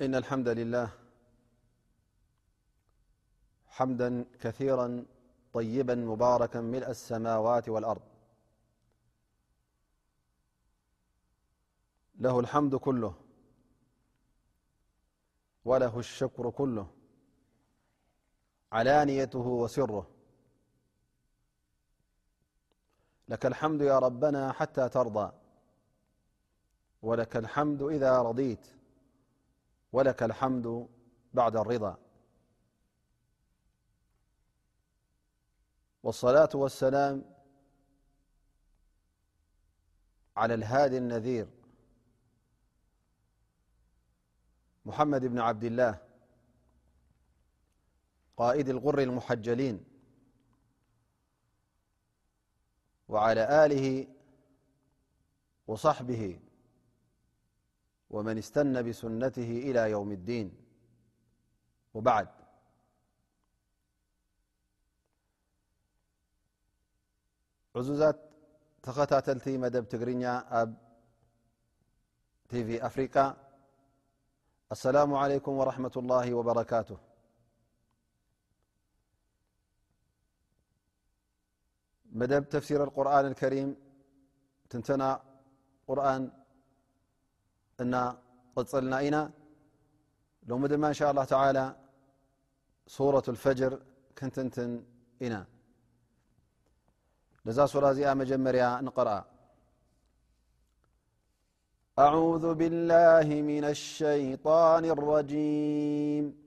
إن الحمد لله حمدا كثيرا طيبا مباركا ملء السماوات والأرض له الحمد كله وله الشكر كله علانيته وسره لك الحمد يا ربنا حتى ترضى ولك الحمد إذا رضيت ولك الحمد بعد الرضا والصلاة والسلام على الهاد النذير محمد بن عبد الله قائد الغر المحجلين وعلى آله وصحبه ومن استن بسنته إلى يوم الدين وبعد عزات تختاتلت مدب تر فريق السلام عليكم ورحمة الله وبركاته مدب تفسير القرآن الكريم نتنى رآن أنا قد صلنا نا لو مدما إن شاء الله تعالى صورة الفجر كنتنتن إنا لزاسلاز مجمر قرأ أعوذ بالله من الشيطان الرجيمسم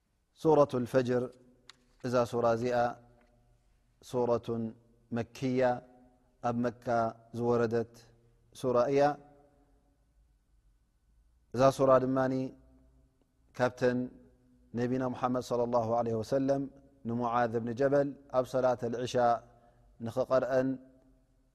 صورة الفجر ذا سر سورة مكية ب مكى زوردت سري ا رة ا نبينا محمد صلى الله عليه وسلم نمعاذ بن جبل ب صلاة العشاء نخقرأ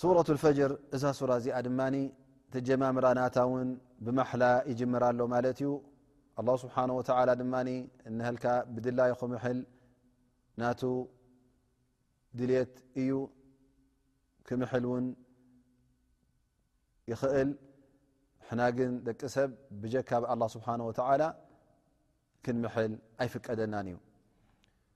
ሱረቱ ኣልፈጅር እዛ ሱራ እዚኣ ድማ ተጀማምራ ናታ ውን ብማሓላ ይጅምር ኣሎ ማለት እዩ ኣላ ስብሓን ወተላ ድማ እነሀልካ ብድላዩ ክምሕል ናቱ ድልት እዩ ክምሕል ውን ይኽእል ሕና ግን ደቂ ሰብ ብጀካ ብኣላ ስብሓን ወተላ ክንምሕል ኣይፍቀደናን እዩ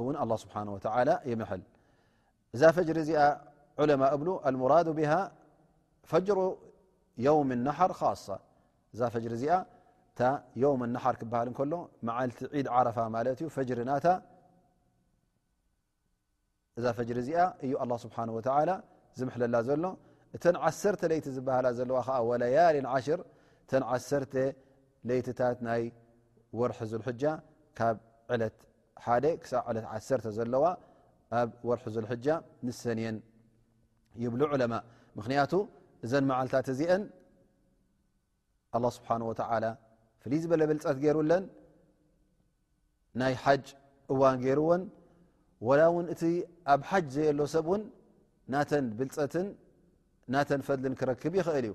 እውን ኣላ ስብሓን ወተላ ይምሐል እዛ ፈጅሪ እዚኣ ዑለማ እብሉ ኣልሙራዱ ብሃ ፈጅሩ የውም ናሓር ካሳ እዛ ፈጅሪ እዚኣ እታ የውም ናሓር ክበሃል እንከሎ መዓልቲ ዒድ ዓረፋ ማለት እዩ ፈጅሪ ናታ እዛ ፈጅሪ እዚኣ እዩ ኣላ ስብሓን ወተላ ዝምሕለላ ዘሎ እተን ዓሰርተ ለይቲ ዝበሃላ ዘለዋ ከዓ ወለያሊን ዓሽር እተን ዓሰርተ ለይትታት ናይ ወርሒ ዙልሕጃ ካብ ዕለት ሓደ ክሳዕ ዕለት ዓሰርተ ዘለዋ ኣብ ወርሒ ዙልሕጃ ንሰን እየን ይብሉ ዑለማ ምክንያቱ እዘን መዓልታት እዚአን ኣላ ስብሓን ወተላ ፍልይ ዝበለ ብልፀት ገይሩለን ናይ ሓጅ እዋን ገይርዎን ወላ እውን እቲ ኣብ ሓጅ ዘየሎ ሰብ እውን ናተን ብልፀትን ናተን ፈድልን ክረክብ ይኽእል እዩ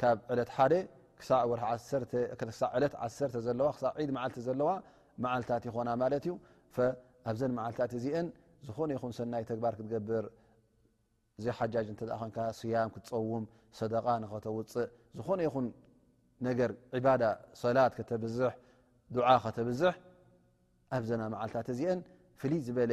ካብ ዕለት ሓደ ክሳዕ ወርሒ ዓሰርተ ክሳዕ ዕለት ዓሰርተ ዘለዋ ክሳዕ ዒድ መዓልቲ ዘለዋ መዓልታት ይኾና ማለት እዩ ኣብዘን መዓልታት እዚአን ዝኾነ ይኹን ሰናይ ተግባር ክትገብር ዘይሓጃጅ እንተ ኸንካ ስያም ክትፀውም ሰደቃ ንኸተውፅእ ዝኾነ ይኹን ነገር ዕባዳ ሰላት ከተብዝሕ ዱዓ ከተብዝሕ ኣብዘና መዓልታት እዚአን ፍልይ ዝበለ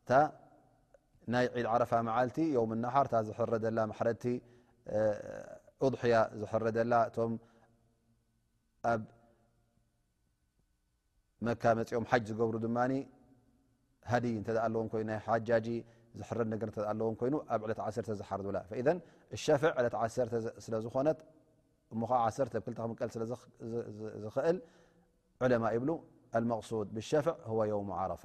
እታ ናይ ዒድ ዓረፋ መዓልቲ ዮውም ናሓር እታ ዝሕረደላ ማሕረድቲ ኡድሕያ ዝሕረደላ እቶም ኣብ መካ መፂኦም ሓጅ ዝገብሩ ድማ ሃዲ እተ ኣለዎም ይኑ ናይ ሓጃጂ ዝሕረድ ነገር ተ ኣለዎም ኮይኑ ኣብ ዕለት ዓሰ ዝሓርዱላ ኢዘን ሸፍዕ ዕለት ዓሰ ስለዝኾነት እሞ ከዓ ዓሰ ብ ክልተ ክምቀል ስለዝኽእል ዕለማ ይብሉ ኣልመቅሱድ ብሸፍዕ ወ የውሙ ዓረፋ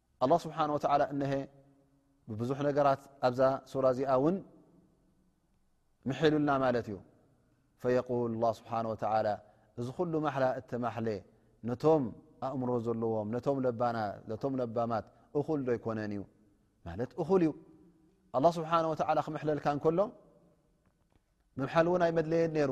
ኣላ ስብሓን ወተላ እነሀ ብብዙሕ ነገራት ኣብዛ ሱራ እዚኣ እውን ምሒሉልና ማለት እዩ ፈየቁል ላ ስብሓን ወተላ እዚ ኩሉ ማሓላ እተማሓለ ነቶም ኣእምሮ ዘለዎም ነቶም ለባና ነቶም ለባማት እኹል ዶ ኣይኮነን እዩ ማለት እኹል እዩ ኣላ ስብሓን ወተላ ክምሕለልካ እንከሎ ምምሓል እውን ኣይመድለየን ነይሩ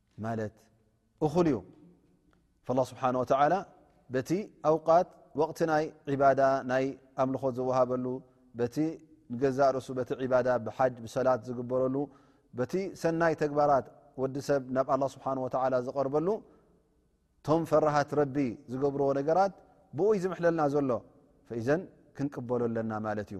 ማለት እኹል እዩ ላ ስብሓን ወተላ በቲ ኣውቃት ወቕቲ ናይ ዕባዳ ናይ ኣምልኾት ዝወሃበሉ በቲ ንገዛእ ርእሱ በቲ ዕባዳ ብሓጅ ብሰላት ዝግበረሉ በቲ ሰናይ ተግባራት ወዲ ሰብ ናብ ኣላ ስብሓን ወተላ ዝቐርበሉ እቶም ፈራሃት ረቢ ዝገብርዎ ነገራት ብኡይ ዝምሕለልና ዘሎ ፈዘን ክንቅበሎ ኣለና ማለት እዩ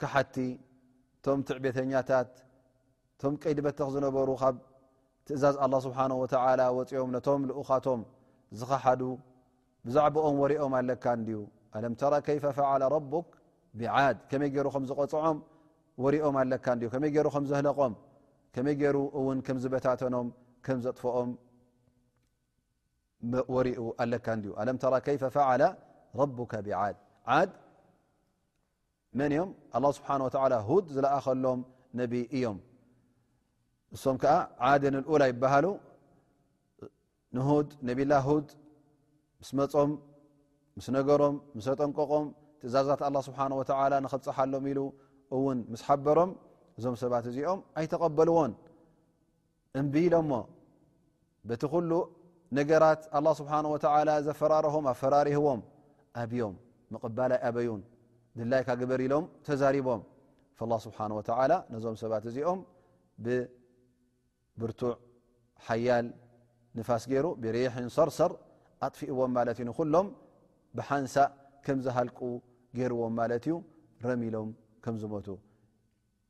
ካሓቲ ቶም ትዕቤተኛታት ቶም ቀይዲ በተኽ ዝነበሩ ካብ ትእዛዝ ኣላ ስብሓን ወተላ ወፅኦም ነቶም ልኡኻቶም ዝኸሓዱ ብዛዕባኦም ወሪኦም ኣለካ እንድዩ ኣለም ተራ ከይፈ ፈዓለ ረቡክ ብዓድ ከመይ ገይሩ ከም ዝቐፅዖም ወሪኦም ኣለካ እንድዩ ከመይ ገይሩ ከም ዘህለቆም ከመይ ገይሩ እውን ከም ዝበታተኖም ከም ዘጥፍኦም ወሪኡ ኣለካ እንድዩ ኣለም ተራ ከይፈ ፈዓለ ረቡካ ብዓድ ዓድ መን እዮም ኣላ ስብሓን ወተላ ሁድ ዝለኣኸሎም ነቢ እዮም እሶም ከዓ ዓድንልኡላ ይበሃሉ ንሁድ ነብላ ሁድ ምስ መፆም ምስ ነገሮም ምስ ኣጠንቀቆም ትእዛዛት ኣላ ስብሓን ወተላ ንክብፅሓሎም ኢሉ እውን ምስ ሓበሮም እዞም ሰባት እዚኦም ኣይተቐበልዎን እምቢ ኢሎሞ በቲ ኩሉ ነገራት ኣላ ስብሓን ወተላ ዘፈራርሆም ኣፈራሪህዎም ኣብዮም ምቕባል ኣይኣበዩን ድላይካ ግበር ኢሎም ተዛሪቦም ላ ስብሓን ወተላ ነዞም ሰባት እዚኦም ብብርቱዕ ሓያል ንፋስ ገይሩ ብሪሒን ሰርሰር ኣጥፊእዎም ማለት እዩ ንኩሎም ብሓንሳእ ከም ዝሃልቁ ገይርዎም ማለት እዩ ረሚሎም ከም ዝሞቱ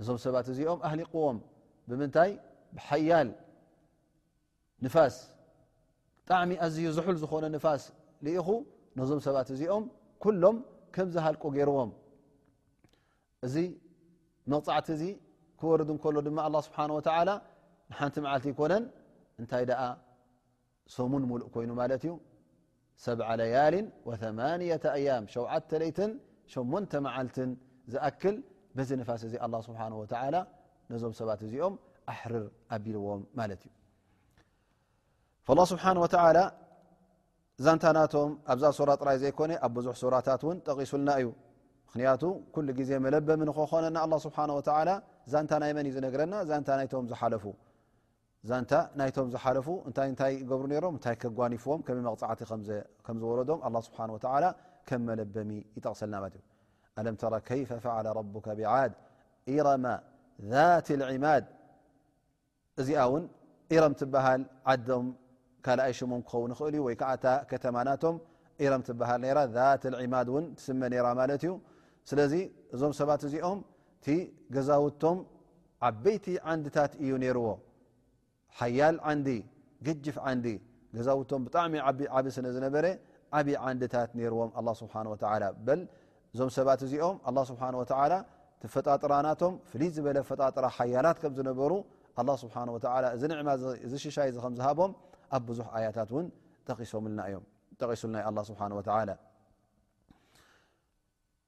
እዞም ሰባት እዚኦም ኣህሊቅዎም ብምንታይ ብሓያል ንፋስ ብጣዕሚ ኣዝዩ ዝሑል ዝኾነ ንፋስ ልኢኹ ነዞም ሰባት እዚኦም ኩሎም ከምዝሃልቁ ገይርዎም እዚ መቕፃዕቲ እዚ ክወርድ እንከሎ ድማ ኣላ ስብሓን ወተዓላ ንሓንቲ መዓልቲ ይኮነን እንታይ ደኣ ሰሙን ሙሉእ ኮይኑ ማለት እዩ ሰ ለያል ወ8 ኣያም ሸተ ለይትን ሸተ መዓልትን ዝኣክል በዚ ንፋስ እዚ ኣ ስብሓ ወ ነዞም ሰባት እዚኦም ኣሕርር ኣቢልዎም ማለት እዩ ስብሓ ወ ዛንታ ናቶም ኣብዛ ሱራ ጥራይ ዘይኮነ ኣብ ብዙሕ ሱራታት ውን ጠቂሱልና እዩ ምክንያቱ ኩሉ ግዜ መለበሚ ንክኾነና ስብሓ ወ ዛንታ ናይ መን እዩ ዝነግረና ዛንታ ናይቶም ዝሓለፉ ዛንታ ናይቶም ዝሓለፉ እንታይ እንታይ ይገብሩ ነሮም እንታይ ከጓኒፍዎም ከመይ መቕፃዕቲ ከም ዝወረዶም ኣላ ስብሓን ወተዓላ ከም መለበሚ ይጠቕሰልና ማለት እዩ ኣለም ተራ ከይፈ ፈዓለ ረቡካ ብዓድ ኢረማ ዛት ልዕማድ እዚኣ እውን ኢረም ትበሃል ዓዶም ካልኣይ ሽሞም ክኸውን ይኽእል እዩ ወይ ከዓ እታ ከተማ ናቶም ኢረም ትበሃል ነራ ዛት ልዕማድ እውን ትስመ ነራ ማለት እዩ ስለዚ እዞም ሰባት እዚኦም እቲ ገዛውቶም ዓበይቲ ዓንድታት እዩ ነይርዎ። ሓያል ዓንዲ፣ ገጅፍ ዓንዲ፣ ገዛውቶም ብጣዕሚ ዓቢ ዓቢ ስለ ዝነበረ ዓቢ ዓንድታት ነይርዎም ኣላ ስብሓን ወተዓላ። በል እዞም ሰባት እዚኦም ኣላ ስብሓን ወተዓላ እቲ ፈጣጥራናቶም ፍልይ ዝበለ ፈጣጥራ ሓያላት ከም ዝነበሩ ኣላ ስብሓን ወተዓላ እዚ ንዕማ እዚ ሽሻይ እዚ ከም ዝሃቦም ኣብ ብዙሕ ኣያታት እውን ጠቂሶምልና እዮም ጠቂሱልና እዩ ኣላ ስብሓን ወተዓላ።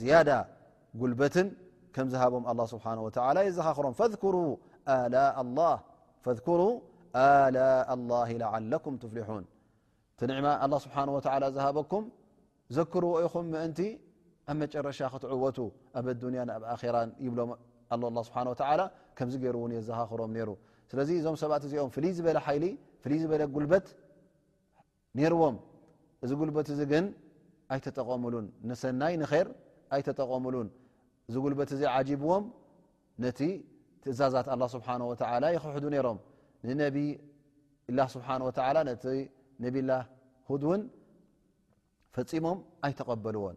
ዝያዳ ጉልበትን ከም ዝሃቦም ኣላ ስብሓን ወተላ የዘኻኽሮም ፈሩ ኣላ ኣላ ላዓለኩም ትፍሊሑን እቲ ንዕማ ኣላ ስብሓን ወተላ ዝሃበኩም ዘክርዎ ኢኹም ምእንቲ ኣብ መጨረሻ ክትዕወቱ ኣብ ኣዱንያን ኣብ ኣራን ይብሎም ኣሎ ላ ስብሓን ወተላ ከምዚ ገይሩ እውን የዘኻኽሮም ነይሩ ስለዚ እዞም ሰባት እዚኦም ፍልይ ዝበለ ሓይሊ ፍልይ ዝበለ ጉልበት ኔርዎም እዚ ጉልበት እዚ ግን ኣይተጠቐሙሉን ንሰናይ ንር ኣይተጠቐሙሉን እዚ ጉልበት እዚ ዓጂብዎም ነቲ ትእዛዛት ኣላ ስብሓን ወተላ ይክሕዱ ነይሮም ንነቢ ላ ስብሓን ወተላ ነቲ ነብላ ሁድ እውን ፈፂሞም ኣይተቐበልዎን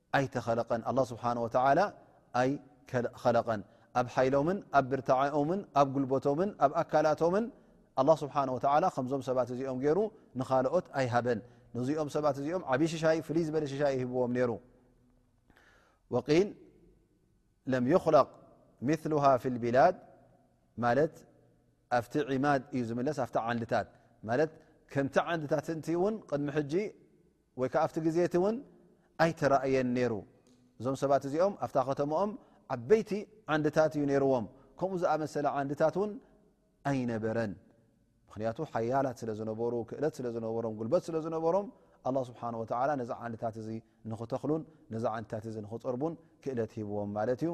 ኣይተኸለቐን ኣላ ስብሓን ወተዓላ ኣይከለቐን ኣብ ሓይሎምን ኣብ ብርታዐኦምን ኣብ ጉልበቶምን ኣብ ኣካላቶምን ኣላ ስብሓን ወተዓላ ከምዞም ሰባት እዚኦም ገይሩ ንኻልኦት ኣይሃበን ንዚኦም ሰባት እዚኦም ዓብዪ ሽሻይ ፍልይ ዝበለ ሽሻይ ይህብዎም ነይሩ ወቂል ለም ይኽለቕ ምሉሃ ፊ ልብላድ ማለት ኣብቲ ዒማድ እዩ ዝምለስ ኣብቲ ዓንድታት ማለት ከምቲ ዓንድታት ስንቲ እውን ቅድሚ ሕጂ ወይ ከኣ ኣብቲ ግዜ እቲ እውን ኣይተራእየን ነይሩ። እዞም ሰባት እዚኦም ኣብታ ከተምኦም ዓበይቲ ዓንድታት እዩ ነይርዎም። ከምኡ ዝኣመሰለ ዓንድታት እውን ኣይነበረን። ምክንያቱ ሓያላት ስለ ዝነበሩ ክእለት ስለ ዝነበሮም ጉልበት ስለ ዝነበሮም ኣላ ስብሓን ወተላ ነዚ ዓንድታት እዚ ንኽተኽሉን ነዚ ዓንድታት እዚ ንኽፀርቡን ክእለት ሂብዎም ማለት እዩ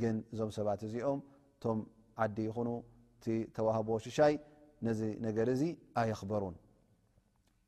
ግን እዞም ሰባት እዚኦም እቶም ዓዲ ይኹኑ እቲ ተዋህቦ ሽሻይ ነዚ ነገር እዚ ኣየኽበሩን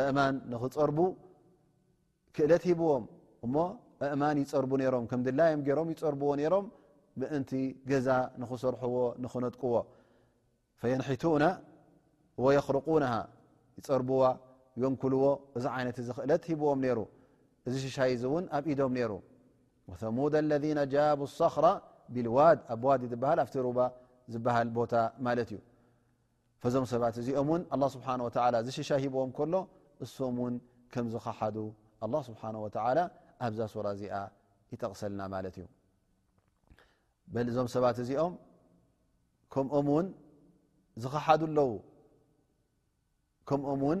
ኣእማን ንክፀርቡ ክእለት ሂብዎም እሞ ኣእማን ይፀርቡ ነሮም ከም ድላዮም ገሮም ይፀርብዎ ነሮም ምእንቲ ገዛ ንክሰርሕዎ ንክነጥቅዎ ፈየንሒቱና ወየክርቁናሃ ይፀርብዋ የንኩልዎ እዚ ዓይነት እዚ ክእለት ሂብዎም ነይሩ እዚ ሽሻይ እዚ እውን ኣብ ኢዶም ነይሩ ሙድ ለذ ጃቡ ሰክራ ብልዋድ ኣብ ዋድ ዝበሃል ኣብቲ ሩባ ዝበሃል ቦታ ማለት እዩ ፈዞም ሰባት እዚኦም ውን ኣላ ስብሓን ወተላ እዚ ሽሻይ ሂብዎም ከሎ እሶም እውን ከም ዝኸሓዱ ኣላ ስብሓን ወተላ ኣብዛ ሱራ እዚኣ ይጠቕሰልና ማለት እዩ በል እዞም ሰባት እዚኦም ከምኦም ውን ዝኸሓዱ ኣለዉ ከምኦም ውን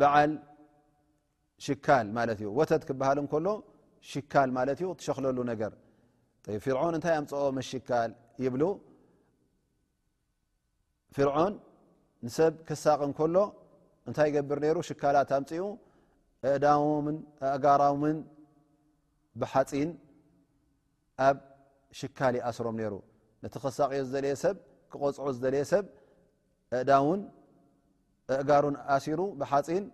በዓል ሽካል ማለት እዩ ወተት ክበሃል እንከሎ ሽካል ማለት እዩ ትሸክለሉ ነገር ፍርዖን እንታይ ኣምፅኦ መሽካል ይብሉ ፍርዖን ንሰብ ክሳቅ እንከሎ እንታይ ገብር ነይሩ ሽካላት ኣምፅኡ እእዳዎምን ኣእጋራምን ብሓፂን ኣብ ሽካል ይኣስሮም ነይሩ ነቲ ክሳቅዮ ዝደለየ ሰብ ክቆፅዖ ዝደለየ ሰብ ኣእዳውን ኣእጋሩን ኣሲሩ ብሓፂን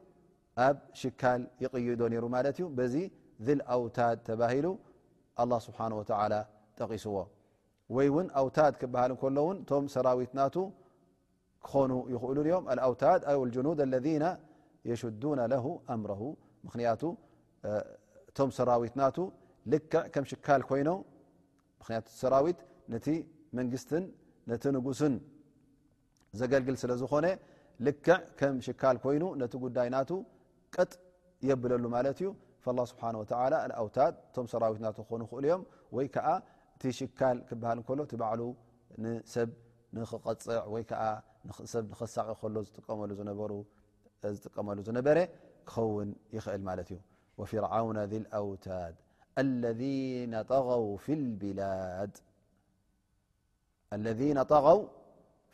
ኣብ ሽካል ይቕይዶ ነይሩ ማለት እዩ በዚ ል ኣውታድ ተባሂሉ ኣላ ስብሓን ወተላ ጠቂስዎ ወይ እውን ኣውታድ ክበሃል ከሎ ውን እቶም ሰራዊት ናቱ ክኾኑ ይኽእሉ እዮም ኣውታድ ጅኑድ ለذ የሽዱና ለ ኣምረ ምክንያቱ እቶም ሰራዊት ናቱ ልክዕ ከም ሽካል ኮይኖም ምክንያቱ ሰራዊት ነቲ መንግስትን ነቲ ንጉስን ዘገልግል ስለ ዝኾነ ልክዕ ከም ሽካል ኮይኑ ነቲ ጉዳይ ናቱ ቅጥ የብለሉ ማለት እዩ ላ ስብሓን ወተላ ኣውታድ እቶም ሰራዊት ናቱ ክኾኑ ክእሉ እዮም ወይ ከዓ እቲ ሽካል ክበሃል ከሎ እቲ ባዕሉ ንሰብ ንክቐፅዕ ወይ ከዓ ሰብ ንኸሳቂ ከሎ ዝጥቀመሉ ዝነበሩ ዝጥቀመሉ ዝነበረ ክኸውን ይኽእል ማለት እዩ ወፍርዓውነ ኣውታድ ለذነ ጠغው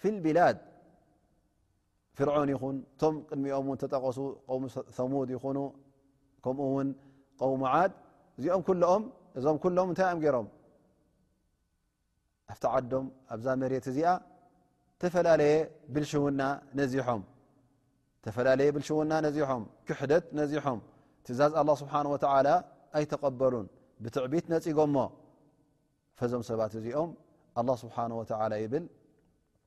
ፊ ልብላድ ፍርዖን ይኹን እቶም ቅድሚኦም ውን ተጠቐሱ ም ሰሙድ ይኹኑ ከምኡ ውን ቀውሙ ዓድ እዚኦም ኩሎም እዞም ኩሎም እንታይ እዮም ገይሮም ኣብቲ ዓዶም ኣብዛ መሬት እዚኣ ተፈላለየ ብልሽውና ነዚሖም ተፈላለየ ብልሽውና ነዚሖም ክሕደት ነዚሖም ትእዛዝ ኣላ ስብሓን ወተዓላ ኣይተቐበሉን ብትዕቢት ነፂጎሞ ፈዞም ሰባት እዚኦም ኣላ ስብሓን ወተዓላ ይብል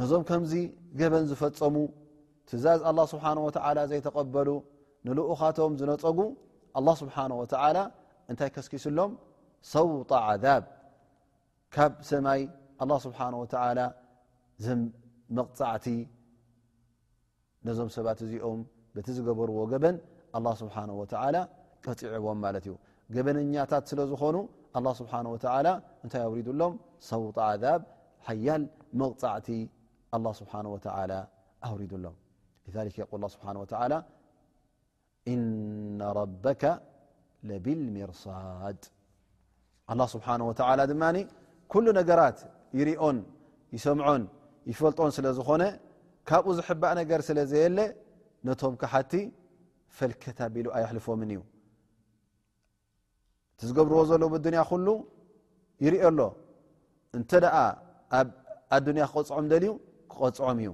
ነዞም ከምዚ ገበን ዝፈፀሙ ትእዛዝ ኣላ ስብሓን ወተዓላ ዘይተቐበሉ ንልኡኻቶም ዝነፀጉ ኣላ ስብሓን ወተዓላ እንታይ ከስኪስሎም ሰውጣ ዓዛብ ካብ ሰማይ ኣላ ስብሓን ወተዓላ ዝመቕፃዕቲ ነዞም ሰባት እዚኦም በቲ ዝገበርዎ ገበን ኣላ ስብሓን ወተዓላ ቀፂዕዎም ማለት እዩ ገበነኛታት ስለ ዝኾኑ ኣላ ስብሓን ወተዓላ እንታይ ኣውሪዱሎም ሰውጣ ዓዛብ ሓያል መቕፃዕቲ ኣላ ስብሓን ወተዓላ ኣውሪዱሎም ሊክ የቁል ስብሓን ወተዓላ እነ ረበካ ለብልሚርሳድ ኣላ ስብሓን ወተላ ድማ ኩሉ ነገራት ይርኦን ይሰምዖን ይፈልጦን ስለ ዝኾነ ካብኡ ዝሕባእ ነገር ስለ ዘየለ ነቶም ካሓቲ ፈልከት ኣቢሉ ኣየሕልፎምን እዩ እቲ ዝገብርዎ ዘሎ ብዱንያ ኩሉ ይርኦ ኣሎ እንተ ኣብ ኣዱንያ ክቐፅዖም ደልዩ ክቐፅዖም እዩ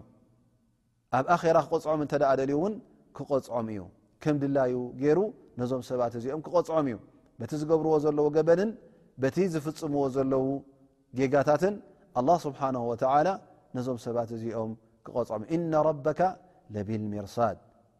ኣብ ኣራ ክቐፅዖም እተ ደልዩ እውን ክቐፅዖም እዩ ከም ድላዩ ገይሩ ነዞም ሰባት እዚኦም ክቐፅዖም እዩ በቲ ዝገብርዎ ዘለዎ ገበንን በቲ ዝፍፅምዎ ዘለዉ ጌጋታትን ኣላ ስብሓን ወተላ ነዞም ሰባት እዚኦም ክቐፅዖም እነ ረበካ ለብልሚርሳድ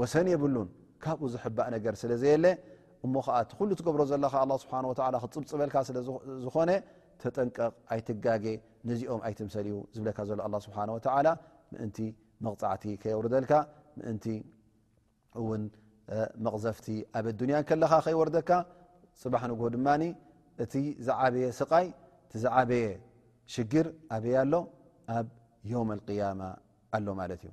ወሰን የብሉን ካብኡ ዝሕባእ ነገር ስለ ዘየለ እሞ ኸዓ እቲ ኩሉ ትገብሮ ዘለካ ኣላ ስብሓን ወተላ ክፅብፅበልካ ስለዝኾነ ተጠንቀቕ ኣይትጋገ ነዚኦም ኣይትምሰል እዩ ዝብለካ ዘሎ ኣላ ስብሓን ወተላ ምእንቲ መቕፃዕቲ ከየውርደልካ ምእንቲ እውን መቕዘፍቲ ኣብ ኣዱንያ ከለኻ ከይወርደካ ፅባሕ ንግ ድማ እቲ ዝዓበየ ስቃይ እቲ ዝዓበየ ሽግር ኣበይ ኣሎ ኣብ ዮም ኣልቅያማ ኣሎ ማለት እዩ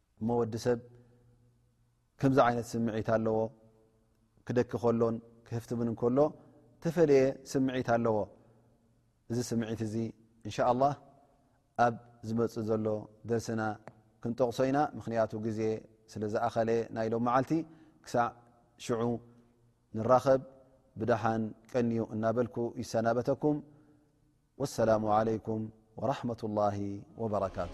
እሞ ወዲ ሰብ ከምዚ ዓይነት ስምዒት ኣለዎ ክደኪ ከሎን ክህፍትብን ከሎ ተፈለየ ስምዒት ኣለዎ እዚ ስምዒት እዚ እንሻ ላህ ኣብ ዝመፅ ዘሎ ደርስና ክንጠቕሶ ኢና ምክንያቱ ግዜ ስለ ዝኣኸለ ናይ ሎም መዓልቲ ክሳዕ ሽዑ ንራኸብ ብደሓን ቀንዩ እናበልኩ ይሰናበተኩም ወሰላሙ ዓለይኩም ወረሕመة ላሂ ወበረካቱ